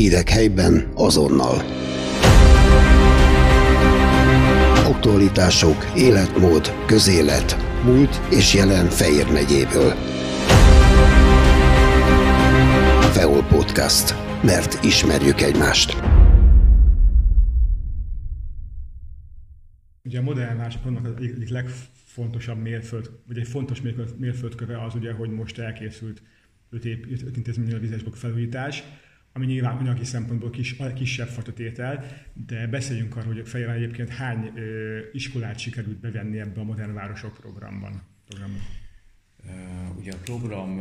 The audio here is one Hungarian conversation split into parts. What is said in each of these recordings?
Hírek helyben azonnal. Aktualitások, életmód, közélet, múlt és jelen Fejér megyéből. Feol Podcast. Mert ismerjük egymást. Ugye a modern városoknak az egyik legfontosabb mérföld, vagy egy fontos mérföldköve az ugye, hogy most elkészült öt, ép, öt intézményű vizesbok felújítás, ami nyilván anyagi szempontból kis, kisebb fatotétel, de beszéljünk arról, hogy Fejéren egyébként hány ö, iskolát sikerült bevenni ebbe a Modern Városok programban. programban. Ugye a program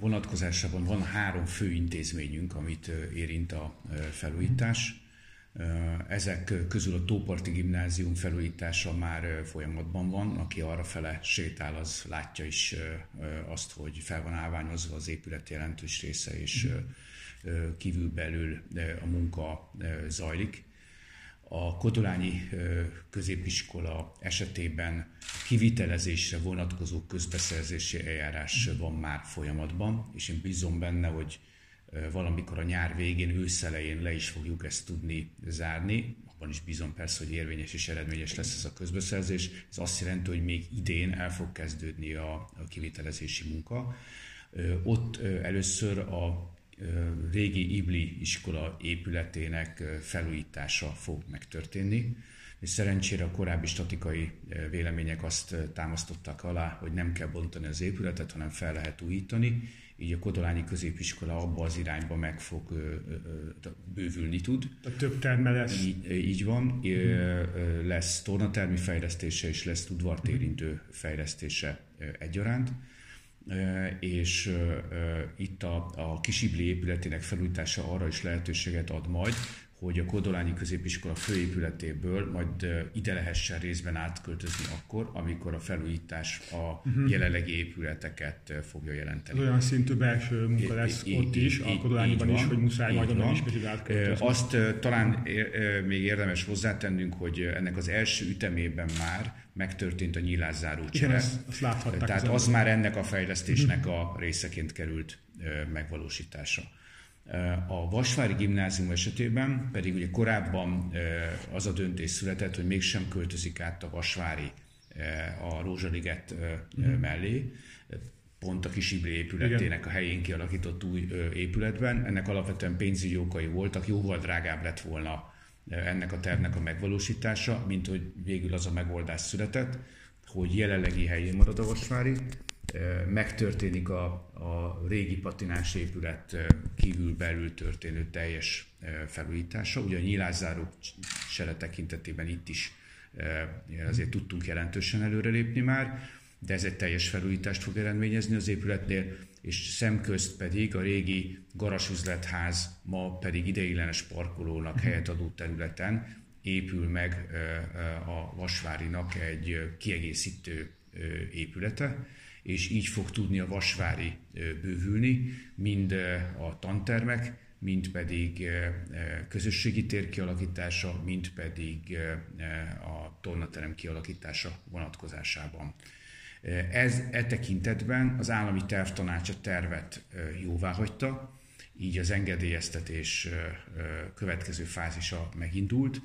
vonatkozásában van három fő intézményünk, amit érint a felújítás. Ezek közül a Tóparti Gimnázium felújítása már folyamatban van. Aki arra fele sétál, az látja is azt, hogy fel van állványozva az épület jelentős része, és kívülbelül a munka zajlik. A Kodolányi középiskola esetében kivitelezésre vonatkozó közbeszerzési eljárás van már folyamatban, és én bízom benne, hogy valamikor a nyár végén, őszelején le is fogjuk ezt tudni zárni. Abban is bízom persze, hogy érvényes és eredményes lesz ez a közbeszerzés. Ez azt jelenti, hogy még idén el fog kezdődni a kivitelezési munka. Ott először a régi Ibli iskola épületének felújítása fog megtörténni. És szerencsére a korábbi statikai vélemények azt támasztottak alá, hogy nem kell bontani az épületet, hanem fel lehet újítani, így a Kodolányi középiskola abba az irányba meg fog bővülni tud. A több terme lesz. Így, így van. Lesz tornatermi fejlesztése és lesz udvartérintő fejlesztése egyaránt és itt a, a Kisibli épületének felújítása arra is lehetőséget ad majd, hogy a Kodolányi Középiskola főépületéből majd ide lehessen részben átköltözni akkor, amikor a felújítás a uh-huh. jelenlegi épületeket fogja jelenteni. Olyan szintű belső munka lesz I, ott is, a Kodolányiban is, hogy muszáj majd onnan is átköltözni. Azt talán még érdemes hozzátennünk, hogy ennek az első ütemében már megtörtént a nyílászáró csere. Igen, azt, azt láthatták. Tehát az, az már ennek a fejlesztésnek a részeként került megvalósításra. A Vasvári Gimnázium esetében pedig ugye korábban az a döntés született, hogy mégsem költözik át a Vasvári a Rózsaliget mhm. mellé, pont a Kisibli épületének Igen. a helyén kialakított új épületben. Ennek alapvetően pénzügyi okai voltak, jóval drágább lett volna ennek a tervnek a megvalósítása, mint hogy végül az a megoldás született, hogy jelenlegi helyén marad a Vasvári, megtörténik a, a régi patinás épület kívül-belül történő teljes felújítása. Ugye a nyílászárók sere tekintetében itt is azért tudtunk jelentősen előrelépni már, de ez egy teljes felújítást fog eredményezni az épületnél, és szemközt pedig a régi garasüzletház, ma pedig ideiglenes parkolónak helyet adó területen épül meg a Vasvárinak egy kiegészítő épülete, és így fog tudni a Vasvári bővülni, mind a tantermek, mind pedig közösségi tér kialakítása, mind pedig a tornaterem kialakítása vonatkozásában. Ez e tekintetben az állami tervtanács a tervet jóvá hagyta, így az engedélyeztetés következő fázisa megindult,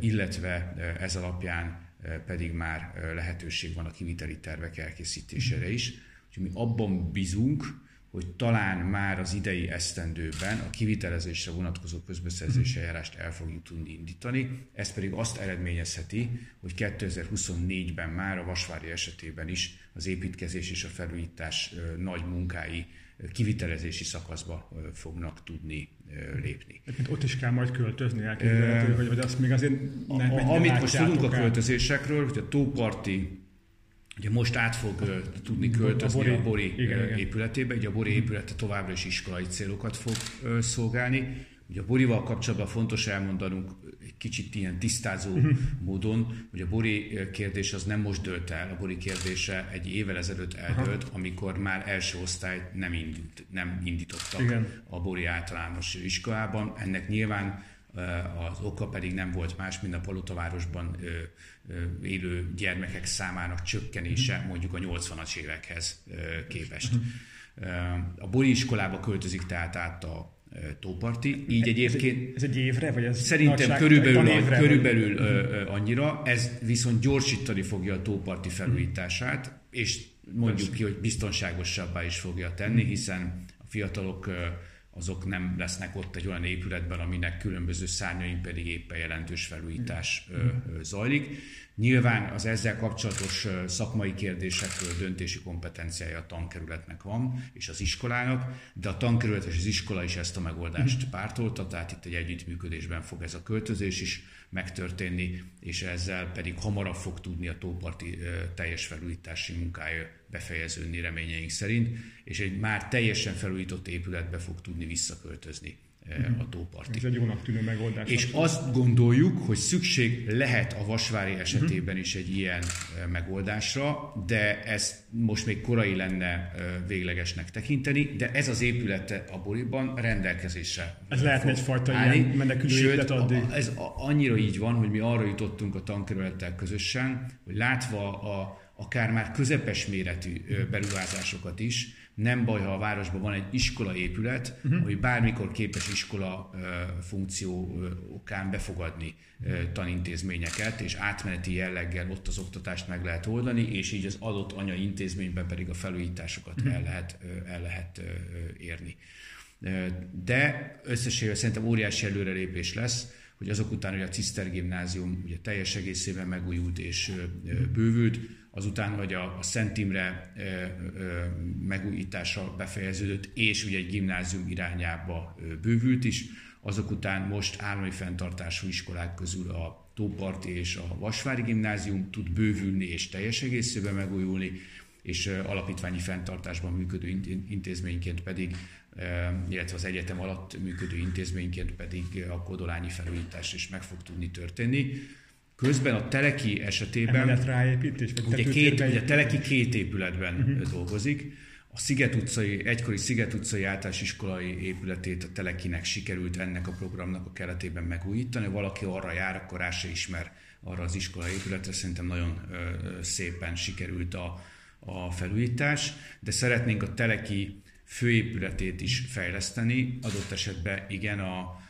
illetve ez alapján pedig már lehetőség van a kiviteli tervek elkészítésére is. Úgyhogy mi abban bízunk, hogy talán már az idei esztendőben a kivitelezésre vonatkozó közbeszerzési eljárást el fogjuk tudni indítani. Ez pedig azt eredményezheti, hogy 2024-ben már a Vasvári esetében is az építkezés és a felújítás nagy munkái kivitelezési szakaszba fognak tudni lépni. Egyébként ott is kell majd költözni, elképzelhető, hogy azt még azért ne, a, Amit most tudunk a költözésekről, hogy a tóparti Ugye most át fog uh, tudni költözni a Bori, a Bori igen, épületébe, ugye a Bori épülete továbbra is iskolai célokat fog uh, szolgálni. Ugye a Borival kapcsolatban fontos elmondanunk kicsit ilyen tisztázó uh-huh. módon, hogy a Bori kérdés az nem most dölt el, a Bori kérdése egy évvel ezelőtt eldőlt, uh-huh. amikor már első osztályt nem, indít, nem indítottak Igen. a Bori általános iskolában. Ennek nyilván az oka pedig nem volt más, mint a Palotavárosban élő gyermekek számának csökkenése mhm. mondjuk a 80-as évekhez képest. Mhm. A Bori iskolába költözik tehát át a, tóparti. Így egyébként... Ez egy, évre, vagy ez Szerintem körülbelül, körülbelül vagy? annyira, ez viszont gyorsítani fogja a tóparti felújítását, és mondjuk ki, hogy biztonságosabbá is fogja tenni, hiszen a fiatalok azok nem lesznek ott egy olyan épületben, aminek különböző szárnyain pedig éppen jelentős felújítás zajlik. Nyilván az ezzel kapcsolatos szakmai kérdésekről döntési kompetenciája a tankerületnek van, és az iskolának, de a tankerület és az iskola is ezt a megoldást mhm. pártolta, tehát itt egy együttműködésben fog ez a költözés is megtörténni, és ezzel pedig hamarabb fog tudni a tóparti teljes felújítási munkája befejeződni reményeink szerint, és egy már teljesen felújított épületbe fog tudni visszaköltözni a tóparti. Ez egy jónak tűnő megoldás. És azt gondoljuk, hogy szükség lehet a Vasvári esetében is egy ilyen megoldásra, de ez most még korai lenne véglegesnek tekinteni, de ez az épület a Boriban rendelkezésre Ez lehetne egyfajta állni. ilyen menekülő Sőt, addig? Ez annyira így van, hogy mi arra jutottunk a tankerülettel közösen, hogy látva a akár már közepes méretű beruházásokat is. Nem baj, ha a városban van egy iskolaépület, uh-huh. hogy bármikor képes iskola funkció okán befogadni tanintézményeket, és átmeneti jelleggel ott az oktatást meg lehet oldani, és így az adott anya intézményben pedig a felújításokat uh-huh. el, lehet, el lehet érni. De összességében szerintem óriási előrelépés lesz, hogy azok után, hogy a Ciszter gimnázium ugye teljes egészében megújult és bővült, azután, hogy a, a Szent Imre megújítása befejeződött, és ugye egy gimnázium irányába bővült is, azok után most állami fenntartású iskolák közül a Tóparti és a Vasvári gimnázium tud bővülni és teljes egészében megújulni, és alapítványi fenntartásban működő intézményként pedig, illetve az egyetem alatt működő intézményként pedig a kodolányi felújítás is meg fog tudni történni. Közben a Teleki esetében... Emelet ráépítés? Vagy ugye, két, ugye a Teleki két épületben uh-huh. dolgozik. A Sziget utcai, egykori Sziget utcai általános iskolai épületét a Telekinek sikerült ennek a programnak a keretében megújítani. Ha valaki arra jár, akkor rá se ismer arra az iskolai épületre. Szerintem nagyon ö, szépen sikerült a, a felújítás, de szeretnénk a Teleki főépületét is fejleszteni. Adott esetben igen, a,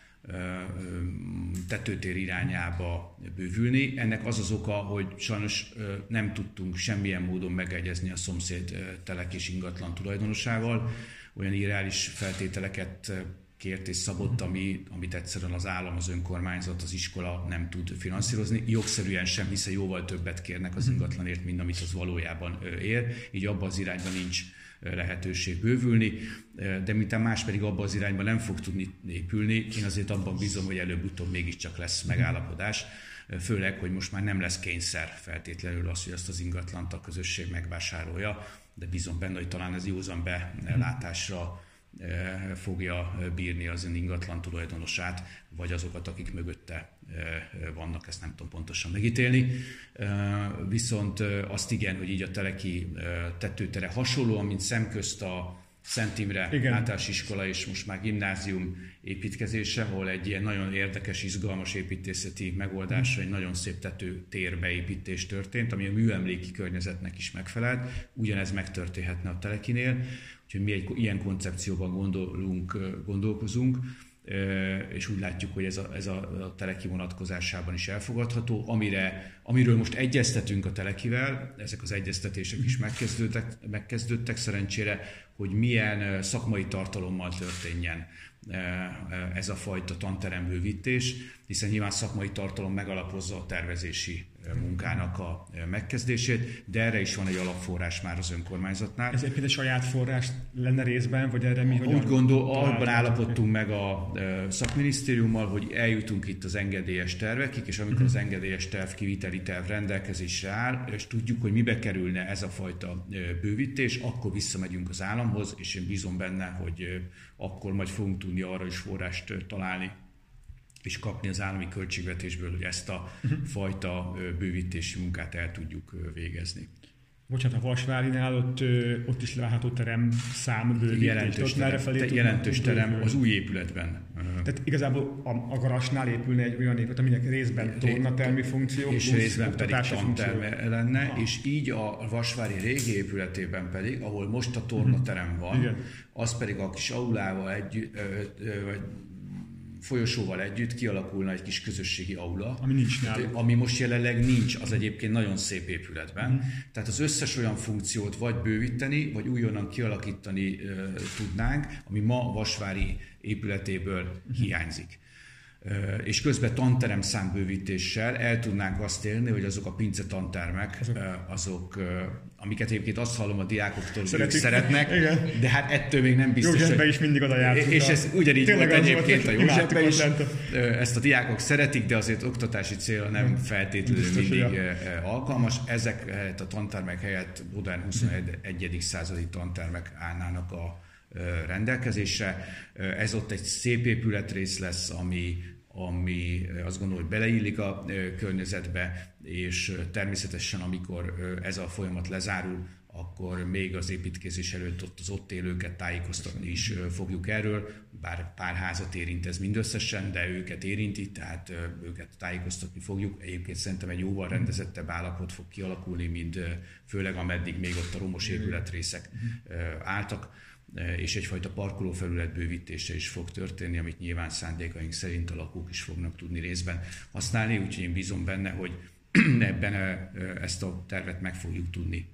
tetőtér irányába bővülni. Ennek az az oka, hogy sajnos nem tudtunk semmilyen módon megegyezni a szomszéd telek és ingatlan tulajdonosával. Olyan irreális feltételeket kért és szabott, ami, amit egyszerűen az állam, az önkormányzat, az iskola nem tud finanszírozni. Jogszerűen sem, hiszen jóval többet kérnek az ingatlanért, mint amit az valójában ér. Így abban az irányban nincs lehetőség bővülni, de mintán más pedig abban az irányban nem fog tudni épülni, én azért abban bízom, hogy előbb-utóbb mégiscsak lesz megállapodás, főleg, hogy most már nem lesz kényszer feltétlenül az, hogy azt az ingatlant a közösség megvásárolja, de bízom benne, hogy talán ez józan belátásra fogja bírni az ingatlan tulajdonosát, vagy azokat, akik mögötte vannak, ezt nem tudom pontosan megítélni. Viszont azt igen, hogy így a teleki tetőtere hasonlóan, mint szemközt a Szent Imre Igen. általános iskola és most már gimnázium építkezése, ahol egy ilyen nagyon érdekes, izgalmas építészeti megoldásra, egy nagyon szép tető térbeépítés történt, ami a műemléki környezetnek is megfelelt. Ugyanez megtörténhetne a Telekinél, úgyhogy mi egy ilyen koncepcióban gondolunk, gondolkozunk és úgy látjuk, hogy ez a, ez a, teleki vonatkozásában is elfogadható. Amire, amiről most egyeztetünk a telekivel, ezek az egyeztetések is megkezdődtek, megkezdődtek szerencsére, hogy milyen szakmai tartalommal történjen ez a fajta tanterembővítés, hiszen nyilván szakmai tartalom megalapozza a tervezési munkának a megkezdését, de erre is van egy alapforrás már az önkormányzatnál. Ez egy saját forrás lenne részben, vagy erre mi hogyan Úgy gondol, abban állapodtunk meg a szakminisztériummal, hogy eljutunk itt az engedélyes tervekig, és amikor az engedélyes terv kiviteli terv rendelkezésre áll, és tudjuk, hogy mibe kerülne ez a fajta bővítés, akkor visszamegyünk az államhoz, és én bízom benne, hogy akkor majd fogunk tudni arra is forrást találni, és kapni az állami költségvetésből, hogy ezt a uh-huh. fajta bővítési munkát el tudjuk végezni. Bocsánat, a Vasvárinál ott, ott is látható terem szám bővítés. Jelentős, terem, felé jelentős terem az új épületben. Tehát igazából a, a garasnál épülne egy olyan épület, aminek részben tornatermi funkció, és részben pedig tanterme lenne, ha. és így a Vasvári régi épületében pedig, ahol most a tornaterem van, Igen. az pedig a kis aulával együtt, vagy folyosóval együtt kialakulna egy kis közösségi aula. Ami nincs náluk. Ami most jelenleg nincs, az egyébként nagyon szép épületben. Mm. Tehát az összes olyan funkciót vagy bővíteni, vagy újonnan kialakítani uh, tudnánk, ami ma Vasvári épületéből mm. hiányzik és közben tanterem számbővítéssel el tudnánk azt élni, hogy azok a pince tantermek, azok, amiket egyébként azt hallom a diákoktól, hogy ők szeretnek, igen. de hát ettől még nem biztos, Józsefbe is mindig oda jártunk. És ez ugyanígy volt egyébként a Józsefbe is. Ezt a diákok szeretik, de azért oktatási cél nem feltétlenül biztos, mindig ja. alkalmas. Ezek a tantermek helyett modern 21. századi tantermek állnának a rendelkezésre. Ez ott egy szép épületrész lesz, ami, ami azt gondolom, hogy beleillik a környezetbe, és természetesen, amikor ez a folyamat lezárul, akkor még az építkezés előtt ott az ott élőket tájékoztatni is fogjuk erről, bár pár házat érint ez mindösszesen, de őket érinti, tehát őket tájékoztatni fogjuk. Egyébként szerintem egy jóval rendezettebb állapot fog kialakulni, mint főleg ameddig még ott a romos épületrészek álltak és egyfajta parkolófelület bővítése is fog történni, amit nyilván szándékaink szerint a lakók is fognak tudni részben használni, úgyhogy én bízom benne, hogy ebben e, e, ezt a tervet meg fogjuk tudni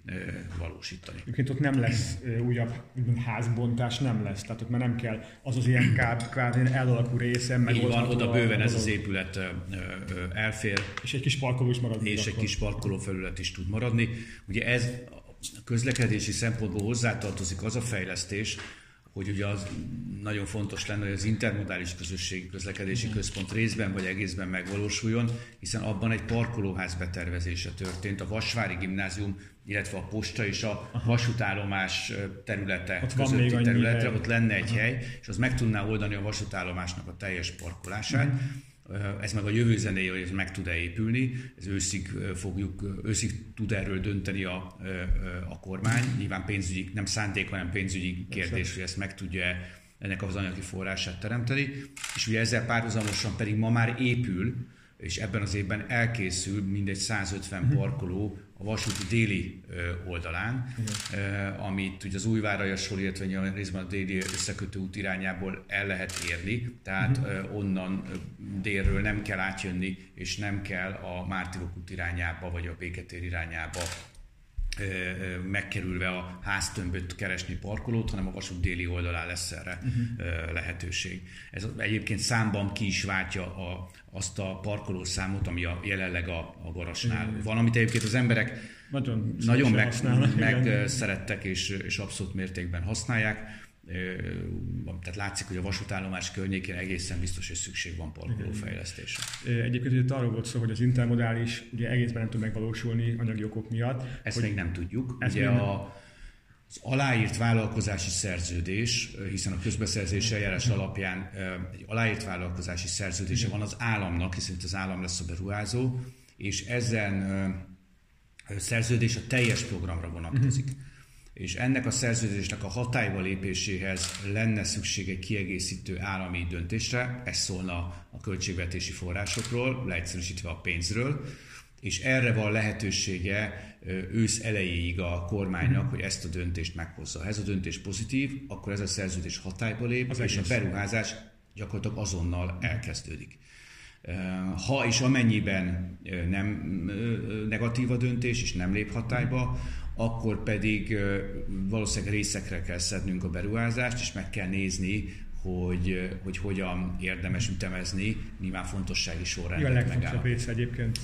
valósítani. Egyébként ott nem lesz újabb házbontás, nem lesz, tehát ott már nem kell az az ilyen kvázi elalakú része, meg van, oda bőven ez az épület elfér. És egy kis parkoló is marad. És egy kis parkolófelület is tud maradni. Ugye ez közlekedési szempontból hozzátartozik az a fejlesztés, hogy ugye az nagyon fontos lenne, hogy az intermodális közösségi közlekedési központ részben vagy egészben megvalósuljon, hiszen abban egy parkolóház betervezése történt. A Vasvári Gimnázium, illetve a posta és a vasútállomás területe ott közötti területre, ott lenne egy Aha. hely, és az meg tudná oldani a vasútállomásnak a teljes parkolását. Uh-huh ez meg a jövő zenéje, hogy ez meg tud-e épülni, ez őszig fogjuk, őszig tud erről dönteni a, a kormány. Nyilván pénzügyi, nem szándék, hanem pénzügyi kérdés, hogy ezt meg tudja ennek az anyagi forrását teremteni. És ugye ezzel párhuzamosan pedig ma már épül, és ebben az évben elkészül mindegy 150 mhm. parkoló a vasúti déli oldalán, Igen. amit ugye az Újvárajasról, illetve részben a déli összekötő út irányából el lehet érni, tehát uh-huh. onnan délről nem kell átjönni, és nem kell a Mártirok út irányába, vagy a Béketér irányába megkerülve a háztömböt keresni parkolót, hanem a vasút déli oldalán lesz erre uh-huh. lehetőség. Ez egyébként számban ki is váltja a, azt a parkoló számot, ami a, jelenleg a, a garasnál uh-huh. van, amit egyébként az emberek nagyon, nagyon meg, meg szerettek és, és abszolút mértékben használják tehát látszik, hogy a vasútállomás környékén egészen biztos, hogy szükség van parkolófejlesztésre. Egyébként itt arról volt szó, hogy az intermodális ugye egészben nem tud megvalósulni anyagi okok miatt. Ezt hogy még nem tudjuk. Ezt ugye a, az aláírt vállalkozási szerződés, hiszen a közbeszerzés eljárás alapján egy aláírt vállalkozási szerződése van az államnak, hiszen itt az állam lesz a beruházó, és ezen szerződés a teljes programra vonatkozik. Uh-huh és ennek a szerződésnek a hatályba lépéséhez lenne szükség egy kiegészítő állami döntésre, ez szólna a költségvetési forrásokról, leegyszerűsítve a pénzről, és erre van lehetősége ősz elejéig a kormánynak, hogy ezt a döntést meghozza. Ha ez a döntés pozitív, akkor ez a szerződés hatályba lép, az és a beruházás gyakorlatilag azonnal elkezdődik. Ha és amennyiben nem negatív a döntés, és nem lép hatályba, akkor pedig valószínűleg részekre kell szednünk a beruházást, és meg kell nézni, hogy, hogy hogyan érdemes ütemezni, nyilván fontossági sorrendet megállapítani. része egyébként.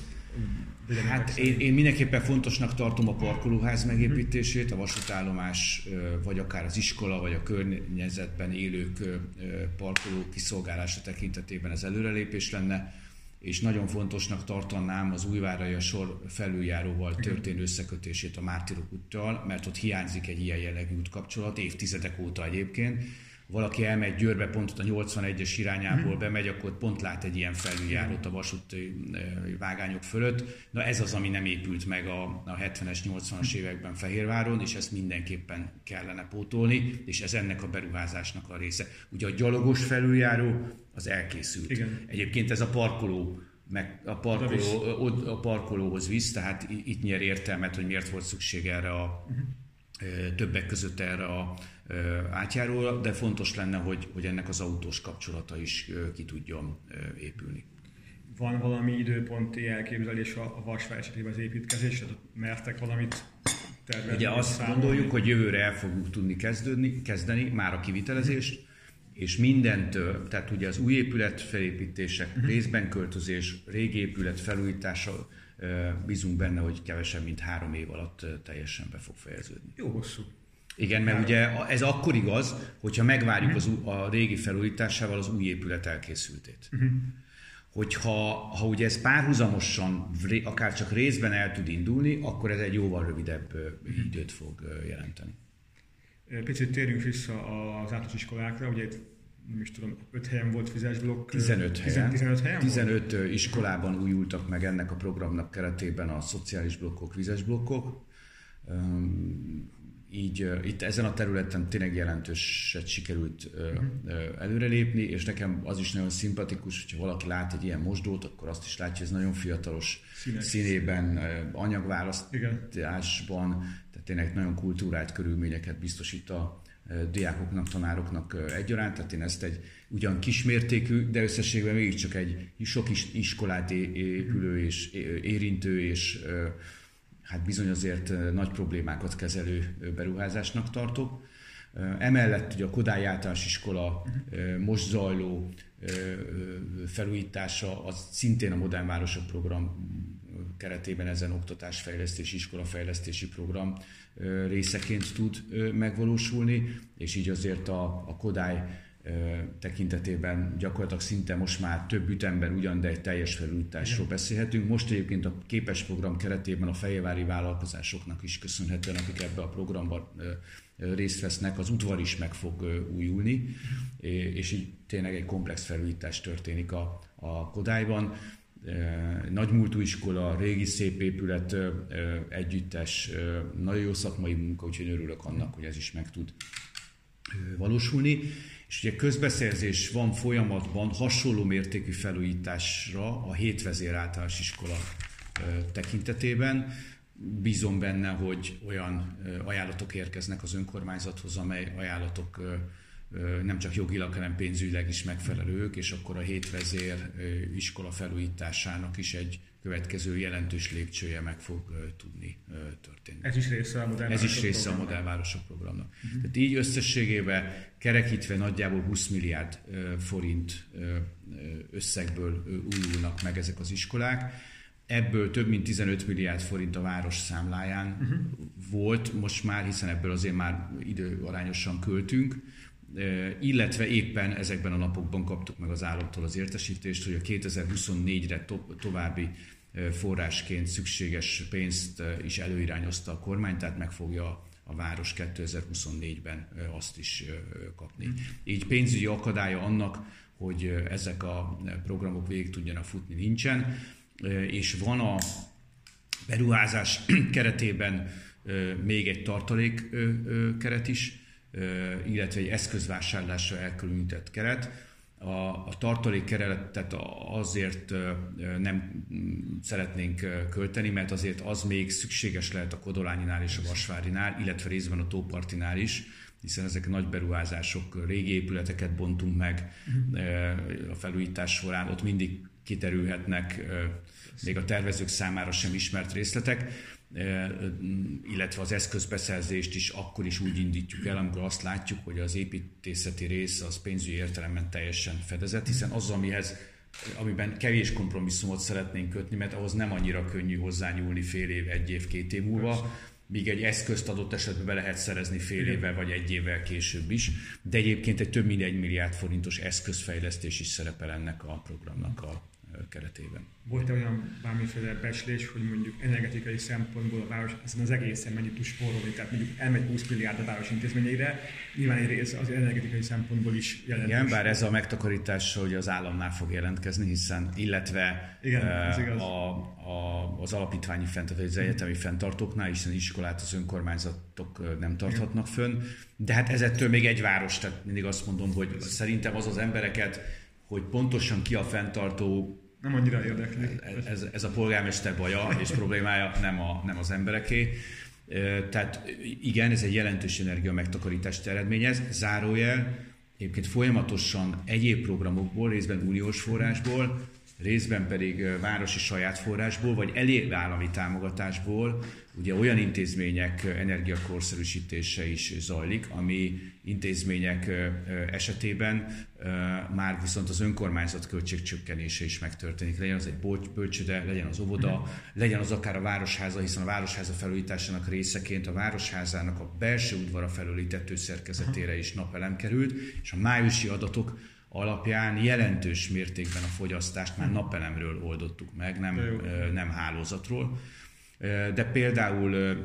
Hát én, én mindenképpen fontosnak tartom a parkolóház megépítését, a vasútállomás, vagy akár az iskola, vagy a környezetben élők parkoló kiszolgálása tekintetében ez előrelépés lenne és nagyon fontosnak tartanám az újvárai a sor felüljáróval történő összekötését a Mártirok úttal, mert ott hiányzik egy ilyen jellegű útkapcsolat, évtizedek óta egyébként. Valaki elmegy Győrbe pont a 81-es irányából bemegy, akkor pont lát egy ilyen felüljárót a vasúti vágányok fölött. Na ez az, ami nem épült meg a, a 70-es, 80-as években Fehérváron, és ezt mindenképpen kellene pótolni, és ez ennek a beruházásnak a része. Ugye a gyalogos felüljáró az elkészült. Igen. Egyébként ez a parkoló meg a, parkoló, a parkolóhoz visz, tehát itt nyer értelmet, hogy miért volt szükség erre a uh-huh. Többek között erre a átjáróra, de fontos lenne, hogy, hogy ennek az autós kapcsolata is ki tudjon épülni. Van valami időponti elképzelés a Vasvár esetében az építkezésre? Mertek valamit tervezni? Ugye azt számolni? gondoljuk, hogy jövőre el fogjuk tudni kezdődni, kezdeni már a kivitelezést, és mindentől, tehát ugye az új épület felépítések, uh-huh. részben költözés, régi épület felújítása, bízunk benne, hogy kevesebb, mint három év alatt teljesen be fog fejeződni. Jó hosszú. Igen, mert ugye ez akkor igaz, hogyha megvárjuk az, a régi felújításával az új épület elkészültét. Uh-huh. Hogyha ha ugye ez párhuzamosan, akár csak részben el tud indulni, akkor ez egy jóval rövidebb időt fog jelenteni. Picit térjünk vissza az általános iskolákra, ugye itt nem is tudom, 5 helyen volt blokk. 15 helyen. 15, helyen 15 volt? iskolában újultak meg ennek a programnak keretében a szociális blokkok, blokkok így itt ezen a területen tényleg jelentőset sikerült uh-huh. előrelépni, és nekem az is nagyon szimpatikus, hogyha valaki lát egy ilyen mosdót, akkor azt is látja, hogy ez nagyon fiatalos Színek. színében, anyagválasztásban, tehát tényleg nagyon kultúrált körülményeket biztosít a diákoknak, tanároknak egyaránt, tehát én ezt egy ugyan kismértékű, de összességben mégiscsak egy sok iskolát épülő és érintő és hát bizony azért nagy problémákat kezelő beruházásnak tartok. Emellett ugye a Kodály általános iskola most zajló felújítása, az szintén a Modern Városok program keretében ezen oktatásfejlesztési, iskolafejlesztési program részeként tud megvalósulni, és így azért a, a Kodály tekintetében gyakorlatilag szinte most már több ütemben ugyan, de egy teljes felújításról beszélhetünk. Most egyébként a képes program keretében a fejvári vállalkozásoknak is köszönhetően, akik ebbe a programban részt vesznek, az udvar is meg fog újulni, és így tényleg egy komplex felújítás történik a, a Kodályban. Nagymúltú iskola, régi szép épület, együttes, nagyon jó szakmai munka, úgyhogy örülök annak, hogy ez is meg tud valósulni. És ugye közbeszerzés van folyamatban hasonló mértékű felújításra a hétvezér általános iskola tekintetében. Bízom benne, hogy olyan ajánlatok érkeznek az önkormányzathoz, amely ajánlatok nem csak jogilag, hanem pénzügyileg is megfelelők, és akkor a hétvezér iskola felújításának is egy következő jelentős lépcsője meg fog tudni történni. Ez is része a modern Ez is része a modern városok programnak. Uh-huh. Tehát így összességében kerekítve nagyjából 20 milliárd forint összegből újulnak meg ezek az iskolák. Ebből több mint 15 milliárd forint a város számláján uh-huh. volt most már, hiszen ebből azért már időarányosan költünk illetve éppen ezekben a napokban kaptuk meg az államtól az értesítést, hogy a 2024-re to- további forrásként szükséges pénzt is előirányozta a kormány, tehát meg fogja a város 2024-ben azt is kapni. Így pénzügyi akadálya annak, hogy ezek a programok végig tudjanak futni nincsen, és van a beruházás keretében még egy tartalék keret is, illetve egy eszközvásárlásra elkülönített keret. A, a tartalék keretet azért nem szeretnénk költeni, mert azért az még szükséges lehet a Kodolányinál és a Vasvárinál, illetve részben a Tópartinál is, hiszen ezek nagy beruházások, régi épületeket bontunk meg a felújítás során, ott mindig kiterülhetnek még a tervezők számára sem ismert részletek illetve az eszközbeszerzést is akkor is úgy indítjuk el, amikor azt látjuk, hogy az építészeti rész az pénzügyi értelemben teljesen fedezett, hiszen az, amihez amiben kevés kompromisszumot szeretnénk kötni, mert ahhoz nem annyira könnyű hozzányúlni fél év, egy év, két év múlva, Persze. míg egy eszközt adott esetben be lehet szerezni fél évvel vagy egy évvel később is, de egyébként egy több mint egy milliárd forintos eszközfejlesztés is szerepel ennek a programnak a keretében. Volt -e olyan bármiféle becslés, hogy mondjuk energetikai szempontból a város ezen az egészen mennyit tud spórolni, tehát mondjuk elmegy 20 milliárd a város intézményeire, nyilván egy rész az energetikai szempontból is jelentős. Igen, bár ez a megtakarítás, hogy az államnál fog jelentkezni, hiszen illetve Igen, ez igaz. a, a, az alapítványi fenntartók, az egyetemi fenntartóknál, hiszen iskolát az önkormányzatok nem tarthatnak fönn. De hát ezettől még egy város, tehát mindig azt mondom, hogy szerintem az az embereket, hogy pontosan ki a fenntartó, nem annyira érdekli. Ez, ez a polgármester baja és problémája, nem, a, nem az embereké. Tehát igen, ez egy jelentős energia megtakarítást eredményez. Zárójel, egyébként folyamatosan egyéb programokból, részben uniós forrásból, részben pedig városi saját forrásból, vagy elég állami támogatásból ugye olyan intézmények energiakorszerűsítése is zajlik, ami intézmények esetében már viszont az önkormányzat költségcsökkenése is megtörténik. Legyen az egy bölcsőde, legyen az óvoda, legyen az akár a városháza, hiszen a városháza felújításának részeként a városházának a belső udvara felújítető szerkezetére is napelem került, és a májusi adatok alapján jelentős mértékben a fogyasztást már napelemről oldottuk meg, nem, nem hálózatról. De például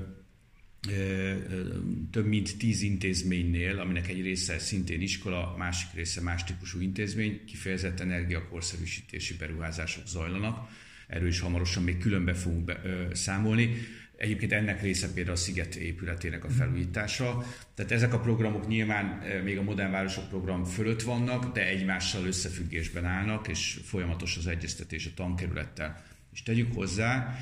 több mint tíz intézménynél, aminek egy része szintén iskola, másik része más típusú intézmény, kifejezett energiakorszerűsítési beruházások zajlanak. Erről is hamarosan még különbe fogunk be, ö, számolni. Egyébként ennek része például a Sziget épületének a felújítása. Tehát ezek a programok nyilván még a Modern Városok program fölött vannak, de egymással összefüggésben állnak, és folyamatos az egyeztetés a tankerülettel. És tegyük hozzá,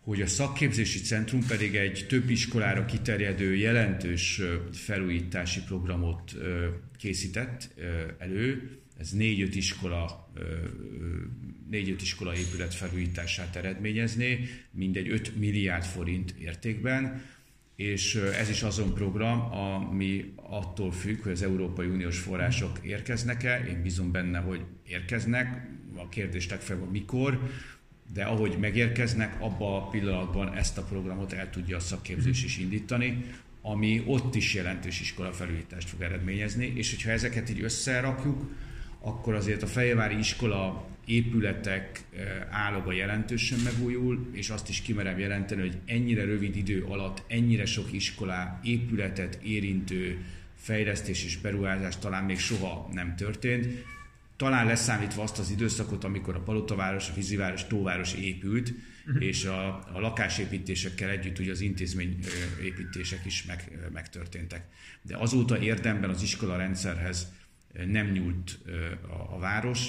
hogy a szakképzési centrum pedig egy több iskolára kiterjedő jelentős felújítási programot készített elő. Ez négy-öt iskola, négy-öt iskola épület felújítását eredményezné, mindegy 5 milliárd forint értékben, és ez is azon program, ami attól függ, hogy az Európai Uniós források érkeznek-e. Én bízom benne, hogy érkeznek. A kérdés legfeljebb, mikor de ahogy megérkeznek, abban a pillanatban ezt a programot el tudja a szakképzés is indítani, ami ott is jelentős iskola felújítást fog eredményezni, és hogyha ezeket így összerakjuk, akkor azért a Fejvári iskola épületek eh, állaga jelentősen megújul, és azt is kimerem jelenteni, hogy ennyire rövid idő alatt ennyire sok iskolá épületet érintő fejlesztés és beruházás talán még soha nem történt talán leszámítva azt az időszakot, amikor a Palotaváros, a Víziváros, Tóváros épült, uh-huh. és a, a lakásépítésekkel együtt ugye az intézményépítések is meg, megtörténtek. De azóta érdemben az iskola rendszerhez nem nyúlt a, város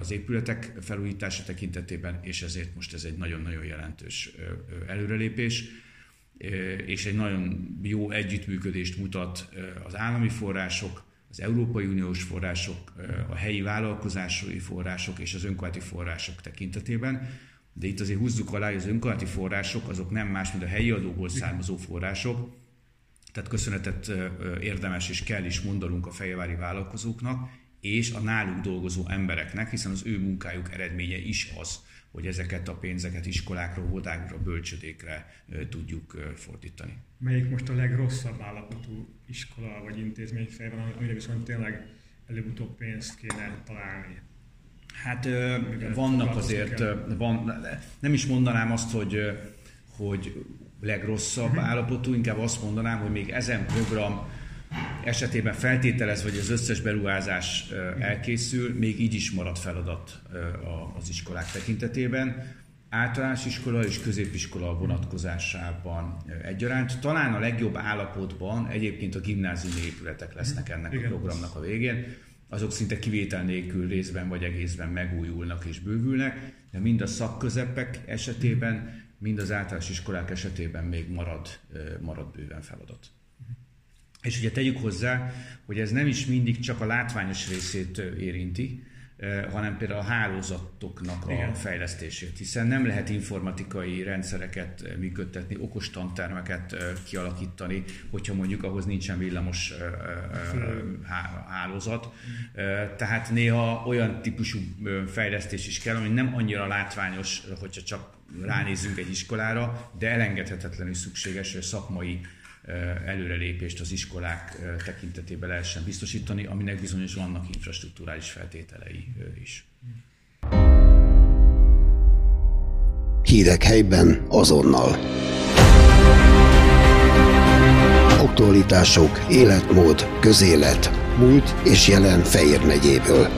az épületek felújítása tekintetében, és ezért most ez egy nagyon-nagyon jelentős előrelépés és egy nagyon jó együttműködést mutat az állami források, az Európai Uniós források, a helyi vállalkozásai források és az önkormányzati források tekintetében. De itt azért húzzuk alá, hogy az önkormányzati források azok nem más, mint a helyi adóból származó források, tehát köszönetet érdemes és kell is mondanunk a fejvári vállalkozóknak, és a náluk dolgozó embereknek, hiszen az ő munkájuk eredménye is az, hogy ezeket a pénzeket iskolákra, óvodákra, bölcsödékre tudjuk fordítani. Melyik most a legrosszabb állapotú iskola vagy intézmény fejben, amire viszont tényleg előbb-utóbb pénzt kéne találni? Hát vannak azért, van, nem is mondanám azt, hogy, hogy legrosszabb uh-huh. állapotú, inkább azt mondanám, hogy még ezen program esetében feltételezve, hogy az összes beruházás elkészül, még így is marad feladat az iskolák tekintetében. Általános iskola és középiskola vonatkozásában egyaránt. Talán a legjobb állapotban egyébként a gimnáziumi épületek lesznek ennek Igen. a programnak a végén. Azok szinte kivétel nélkül részben vagy egészben megújulnak és bővülnek, de mind a szakközepek esetében, mind az általános iskolák esetében még marad, marad bőven feladat. És ugye tegyük hozzá, hogy ez nem is mindig csak a látványos részét érinti, hanem például a hálózatoknak a Igen. fejlesztését, hiszen nem lehet informatikai rendszereket működtetni, okos tantermeket kialakítani, hogyha mondjuk ahhoz nincsen villamos hálózat. Tehát néha olyan típusú fejlesztés is kell, ami nem annyira látványos, hogyha csak ránézzünk egy iskolára, de elengedhetetlenül szükséges szakmai előrelépést az iskolák tekintetében lehessen biztosítani, aminek bizonyos vannak infrastruktúrális feltételei is. Hírek helyben azonnal. Aktualitások, életmód, közélet, múlt és jelen Fejér megyéből.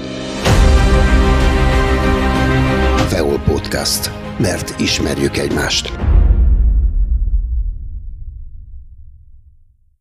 Feol Podcast. Mert ismerjük egymást.